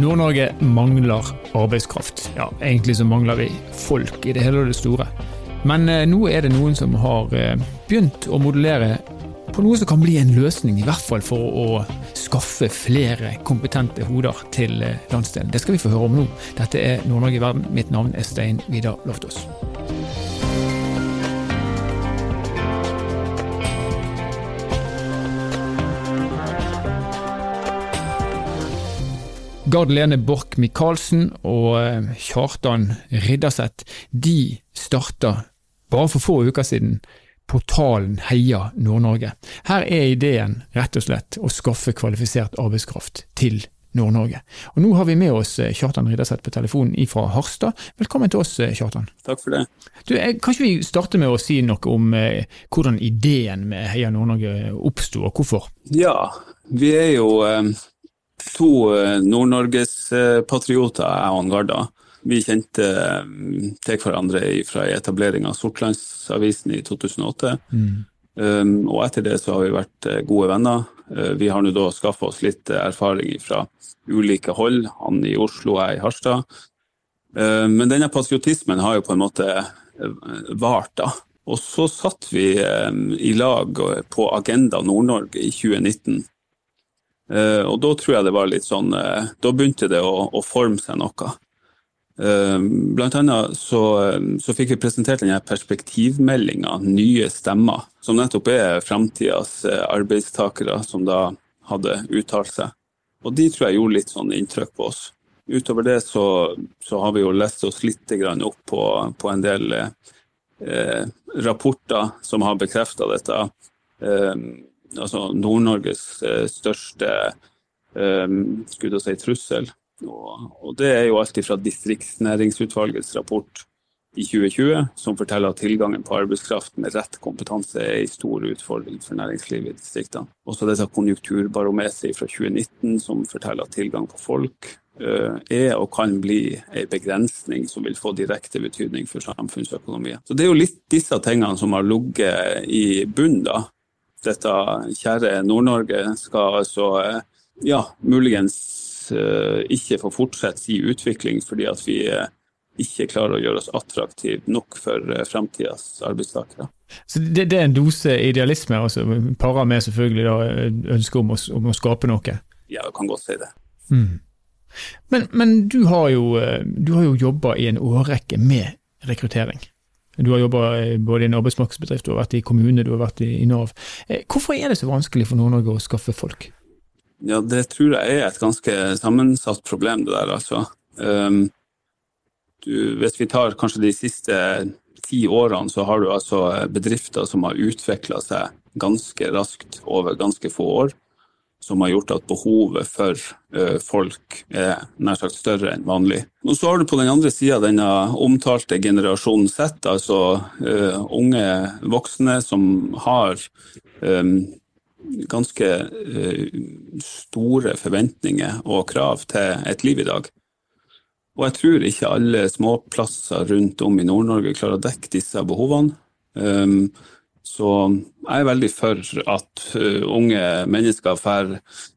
Nord-Norge mangler arbeidskraft. Ja, egentlig så mangler vi folk i det hele og det store. Men eh, nå er det noen som har eh, begynt å modellere på noe som kan bli en løsning, i hvert fall for å skaffe flere kompetente hoder til eh, landsdelen. Det skal vi få høre om nå. Dette er Nord-Norge i verden. Mitt navn er Stein Vidar Loftaas. Gard Lene Borch Michaelsen og eh, Kjartan Ridderseth de starta bare for få uker siden portalen Heia Nord-Norge. Her er ideen rett og slett å skaffe kvalifisert arbeidskraft til Nord-Norge. Og Nå har vi med oss eh, Kjartan Ridderseth på telefonen fra Harstad. Velkommen til oss, eh, Kjartan. Takk for det. Du, kan ikke vi starte med å si noe om eh, hvordan ideen med Heia Nord-Norge oppsto, og hvorfor? Ja, vi er jo eh, to eh, Nord-Norges-patrioter, jeg og Garda. Vi kjente eh, til hverandre fra etablering av Sortlandsavisen i 2008. Mm. Um, og etter det så har vi vært eh, gode venner. Uh, vi har nå da skaffa oss litt erfaring fra ulike hold, han i Oslo, jeg i Harstad. Uh, men denne patriotismen har jo på en måte vart, da. Og så satt vi um, i lag på Agenda Nord-Norge i 2019 Uh, og da tror jeg det var litt sånn uh, Da begynte det å, å forme seg noe. Uh, blant annet så, så, fikk vi presentert denne perspektivmeldinga, Nye stemmer, som nettopp er framtidas arbeidstakere som da hadde uttalt seg. Og de tror jeg gjorde litt sånn inntrykk på oss. Utover det så, så har vi jo lest oss litt opp på, på en del rapporter som har bekrefta dette. Uh, altså Nord-Norges eh, største um, skulle si, trussel. Og, det er jo alltid fra Distriktsnæringsutvalgets rapport i 2020, som forteller at tilgangen på arbeidskraft med rett kompetanse er en stor utfordring for næringslivet i distriktene. Også dette konjunkturbarometeret fra 2019, som forteller at tilgang på folk uh, er og kan bli en begrensning som vil få direkte betydning for samfunnsøkonomien. Så Det er jo litt disse tingene som har ligget i bunnen dette kjære Nord-Norge skal altså eh, ja, muligens uh, ikke få fortsette sin utvikling fordi at vi uh, ikke klarer å gjøre oss attraktive nok for framtidas arbeidstakere. Så det, det, er en dose idealisme, altså, para med selvfølgelig da, ønsket om, om, å skape noe? Ja, jeg kan godt si det. Mm. Men, men, du har jo, du jo jobba i en årrekke med rekruttering. Du har jobba både i en arbeidsmarkedsbedrift, du har vært i kommune, du har vært i, Nav. Eh, hvorfor er det så vanskelig for Nord-Norge å skaffe folk? Ja, Det tror jeg er et ganske sammensatt problem, det der, altså. Um, du, hvis vi tar kanskje de siste ti årene, så har du altså bedrifter som har utvikla seg ganske raskt over ganske få år som har gjort at behovet for uh, folk er nær sagt større enn vanlig. Og Så har du på den andre sida denne omtalte generasjonen Z, altså uh, unge voksne som har um, ganske store forventninger og krav til et liv i dag. Og jeg tror ikke alle småplasser rundt om i Nord-Norge klarer å dekke disse behovene. Um, så jeg er veldig for at uh, unge mennesker drar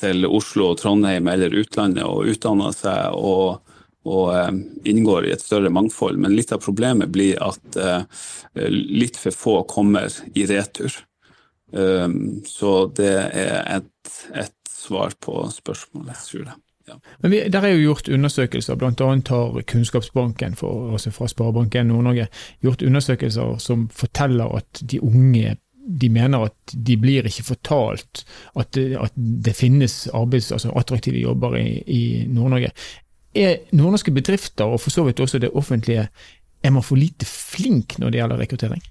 til Oslo, Trondheim eller utlandet og utdanner seg og, og uh, inngår i et større mangfold. Men litt av problemet blir at uh, litt for få kommer i retur. Så det er et, et svar på spørsmålet, tror jeg. Ja. Men vi, Der er jo gjort undersøkelser, bl.a. har Kunnskapsbanken for, altså fra Sparebanken Nord-Norge gjort undersøkelser som forteller at de unge de mener at de blir ikke fortalt at det, at det finnes arbeids, altså attraktive jobber i, i Nord-Norge. Er nordnorske bedrifter, og for så vidt også det offentlige, er man for lite flink når det gjelder rekruttering?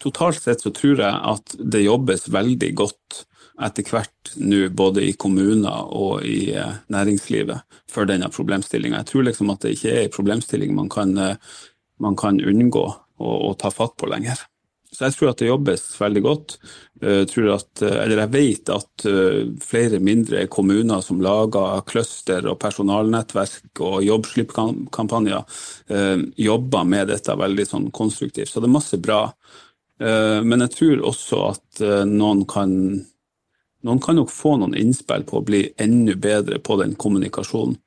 Totalt sett så tror jeg at det jobbes veldig godt etter hvert nå både i kommuner og i eh, næringslivet for denne problemstillinga. Jeg tror liksom at det ikke er en problemstilling man kan, eh, man kan unngå å, å, ta fatt på lenger. Så jeg tror at det jobbes veldig godt. Jeg, eh, at, eller jeg vet at flere mindre kommuner som lager cluster og personalnettverk og jobbslippkampanjer, jobber med dette veldig sånn konstruktivt. Så det er masse bra. Men jeg tror også at noen kan noen kan nok få noen innspill på å bli enda bedre på den kommunikasjonen.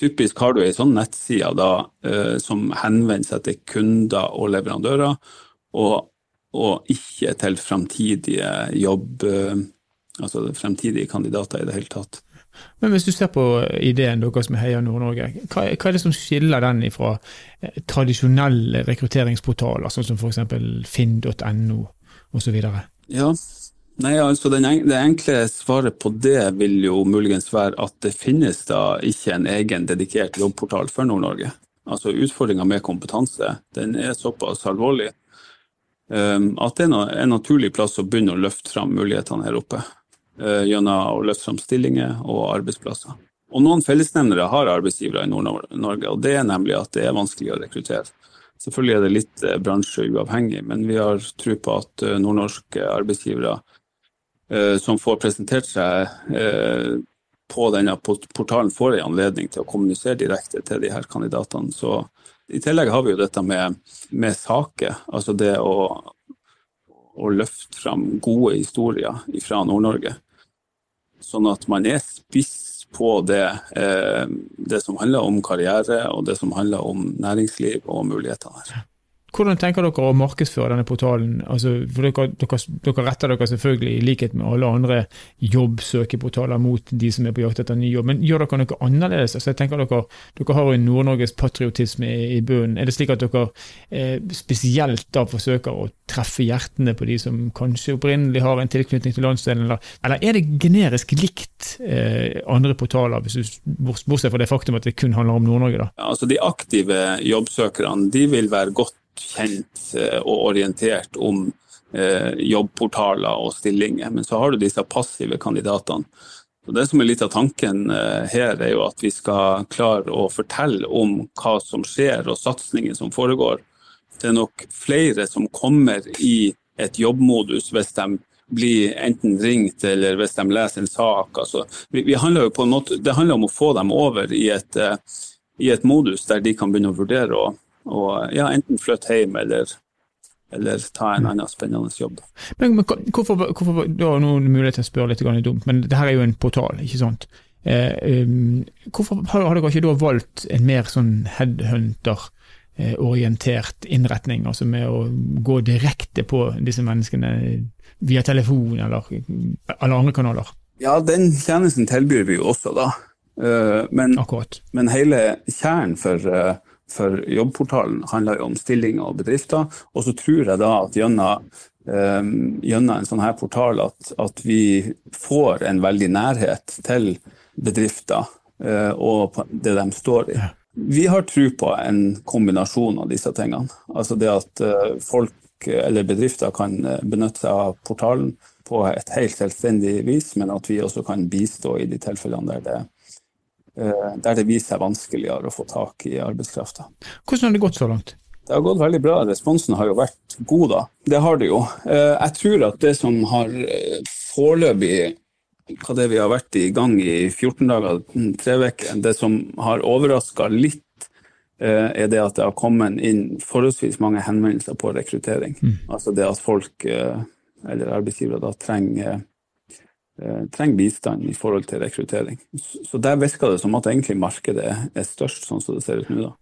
typisk har du ei sånn nettside da, eh, som henvender seg til kunder og leverandører, og, og ikke til fremtidige jobb, eh, altså fremtidige kandidater i det hele tatt. Men hvis du ser på ideen deres med Heia Nord-Norge, hva, hva, er det som skiller den fra eh, tradisjonelle rekrutteringsportaler, sånn som f.eks. finn.no osv.? Ja, Nei, altså den, Det enkle svaret på det vil jo muligens være at det finnes da ikke en egen dedikert jobbportal for Nord-Norge. Altså Utfordringa med kompetanse den er såpass alvorlig um, at det er en naturlig plass å begynne å løfte fram mulighetene her oppe. Uh, gjennom å løfte fram stillinger og arbeidsplasser. Og Noen fellesnevnere har arbeidsgivere i Nord-Norge, og det er nemlig at det er vanskelig å rekruttere. Selvfølgelig er det litt uh, bransjeuavhengig, men vi har tro på at uh, nordnorske arbeidsgivere Eh, som får presentert seg eh, på denne portalen, får en anledning til å kommunisere direkte til de her kandidatene. Så I tillegg har vi jo dette med, med saker, altså det å, å løfte fram gode historier fra Nord-Norge. Sånn at man er spiss på det, eh, det som handler om karriere og det som handler om næringsliv og mulighetene her. Hvordan tenker dere å markedsføre denne portalen? Altså, dere, dere, dere, retter dere selvfølgelig, i likhet med alle andre jobbsøkeportaler, mot de som er på jakt etter ny jobb, men gjør dere noe annerledes? Altså, jeg tenker Dere, dere har jo Nord-Norges patriotisme i bunnen. Er det slik at dere eh, spesielt da forsøker å treffe hjertene på de som kanskje opprinnelig har en tilknytning til landsdelen, eller, eller er det generisk likt eh, andre portaler, bortsett fra det faktum at det kun handler om Nord-Norge? Altså De aktive jobbsøkerne de vil være godt kjent eh, og orientert om eh, jobbportaler og stillinger. Men så har du disse passive kandidatene. Og det som er litt av tanken eh, her, er jo at vi skal klare å fortelle om hva som skjer og satsinger som foregår. Det er nok flere som kommer i et jobbmodus hvis de blir enten ringt eller hvis de leser en sak. Altså, vi, vi handler måte, det handler om å få dem over i et, i et modus der de kan begynne å vurdere å og ja, enten flytte hjem eller, eller ta en annen spennende jobb. Men, men hvorfor, hvorfor, Du har noen mulighet til å spørre litt dumt, men det her er jo en portal, ikke sant? Eh, um, hvorfor har, har dere ikke da valgt en mer sånn headhunter? orientert innretning, altså med å gå direkte på disse menneskene via telefon eller, eller andre kanaler? Ja, den tjenesten tilbyr vi jo også, da. Eh, men, men hele kjernen for eh, for jobbportalen handler jo om stillinger og bedrifter. Og så tror jeg da at gjennom, um, gjennom en sånn her portal at, at, vi får en veldig nærhet til bedrifter uh, og det de står i. Vi har tro på en kombinasjon av disse tingene. Altså det at uh, folk eller bedrifter kan benytte seg av portalen på et helt selvstendig vis, men at vi også kan bistå i de tilfellene der det Eh, der det viser seg vanskeligere å få tak i arbeidskrafta. Hvordan har det gått så langt? Det har gått veldig bra. Responsen har jo vært god, da. Det har det jo. Eh, jeg tror at det som har eh, foreløpig hva det vi har vært i gang i 14 dager, tre uker, det som har overraska litt, er det at det har kommet inn forholdsvis mange henvendelser på rekruttering. Mm. Altså det at folk, eller arbeidsgivere, da trenger Eh, trenger bistand i forhold til rekruttering. Så der virker det som at egentlig markedet er størst, sånn som det ser ut nå. da.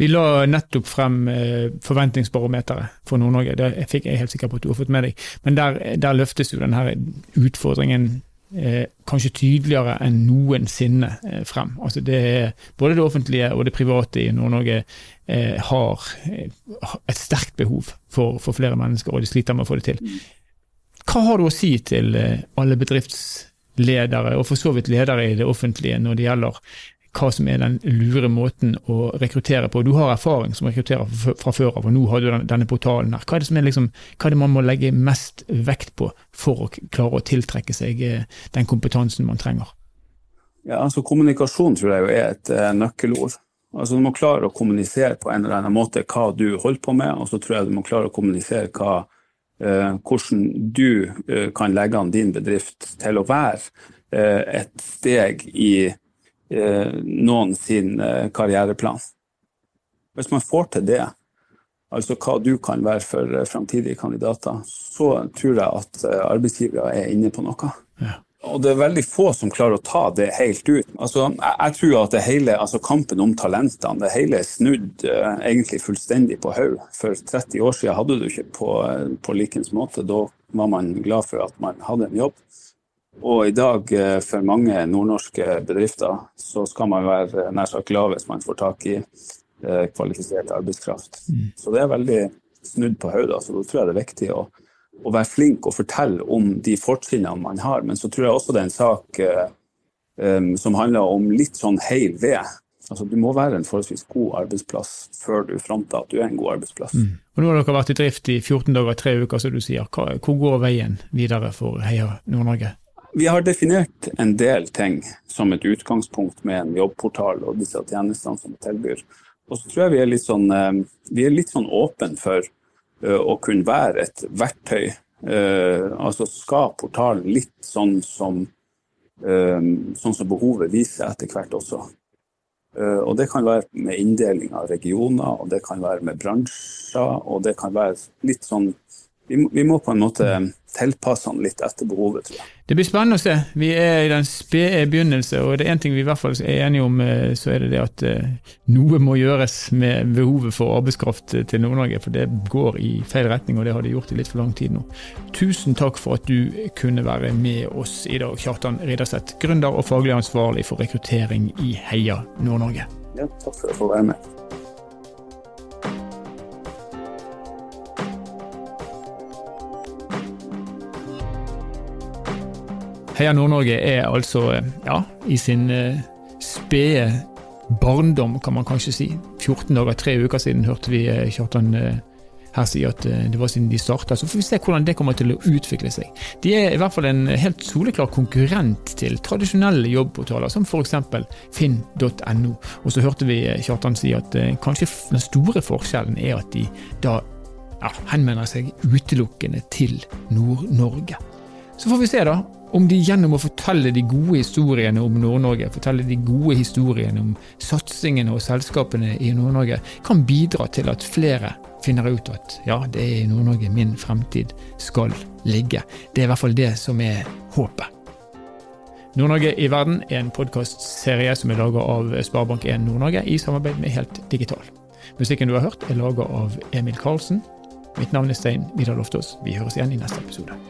Vi la nettopp frem eh, forventningsbarometeret for Nord-Norge, det fikk jeg helt sikker på at du har fått med deg. Men der, der løftes jo denne utfordringen eh, kanskje tydeligere enn noensinne eh, frem. Altså det, både det offentlige og det private i Nord-Norge eh, har eh, et sterkt behov for, for, flere mennesker, og de sliter med å få det til. Hva har du å si til eh, alle bedriftsledere, og for så vidt ledere i det offentlige, når det gjelder hva som er den lure måten å rekruttere på? Du har erfaring som rekrutterer fra før av, og nå har du denne portalen her. Hva er er liksom, hva er det man må legge mest vekt på for å klare å tiltrekke seg eh, den kompetansen man trenger? Ja, altså Kommunikasjon tror jeg er et uh, nøkkelord. Altså Du må klare å kommunisere på en eller annen måte hva du holder på med, og så tror jeg du må klare å kommunisere hva Eh, hvordan du eh, kan legge an din bedrift til å være eh, et steg i noen sin karriereplan. Hvis man får til det, altså hva du kan være for framtidige kandidater, så tror jeg at arbeidsgivere er inne på noe. Ja. Og det er veldig få som klarer å ta det helt ut. Altså, jeg, jeg tror at det hele, altså kampen om talentene, det hele er snudd uh, egentlig fullstendig på hodet. For 30 år siden hadde du ikke på, på likens måte. Da var man glad for at man hadde en jobb. Og i dag, uh, for mange nordnorske bedrifter, så skal man være nær sagt glad hvis man får tak i kvalifisert arbeidskraft. Mm. Så det er veldig snudd på hodet. Altså, da tror jeg det er viktig å å være flink og fortelle om de fortrinnene man har. Men så tror jeg også det er en sak um, som handler om litt sånn heil ved. Altså, du må være en forholdsvis god arbeidsplass før du fronter at du er en god arbeidsplass. Mm. Og Nå har dere vært i drift i 14 dager, tre uker, som du sier. Hvor går veien videre for Heia Nord-Norge? Vi har definert en del ting som et utgangspunkt med en jobbportal og disse tjenestene som vi tilbyr. Og så tror jeg vi er litt sånn, vi er litt sånn åpen for Eh, å kunne være et verktøy. Eh, altså skal portalen litt sånn som, eh, sånn som behovet viser etter hvert også. Og det kan være med inndeling av regioner, og det kan være med bransjer, og det kan være litt sånn vi vi må, på en måte tilpasse den litt etter behovet, tror jeg. Det blir spennende å se. Vi er i den spede begynnelse, og det er én ting vi i hvert fall er enige om, eh, så er det det at eh, noe må gjøres med behovet for arbeidskraft til Nord-Norge. For det går i feil retning, og det har det gjort i litt for lang tid nå. Tusen takk for at du kunne være med oss i dag, Kjartan Ridderseth, gründer og faglig ansvarlig for rekruttering i Heia Nord-Norge. Ja, takk for at jeg får være med. Heia Nord-Norge er altså ja, i sin uh, spede barndom, kan man kanskje si. 14 dager, tre uker siden hørte vi uh, Kjartan her si at det var siden de starta. Så får vi se hvordan det kommer til å utvikle seg. De er i hvert fall en helt soleklar konkurrent til tradisjonelle jobbportaler, som f.eks. finn.no. Og så hørte vi Kjartan si at kanskje den store forskjellen er at de da ja, henvender seg utelukkende til Nord-Norge. Så får vi se da om de gjennom å fortelle de gode historiene om Nord-Norge, fortelle de gode historiene om satsingene og selskapene i Nord-Norge, kan bidra til at flere finner ut at ja, det er i Nord-Norge min fremtid skal ligge. Det er i hvert fall det som er håpet. Nord-Norge i verden er en podkastserie som er laga av Sparebank1 Nord-Norge i samarbeid med Helt Digital. Musikken du har hørt er laga av Emil Karlsen. Mitt navn er Stein Vidar Loftaas. Vi høres igjen i neste episode.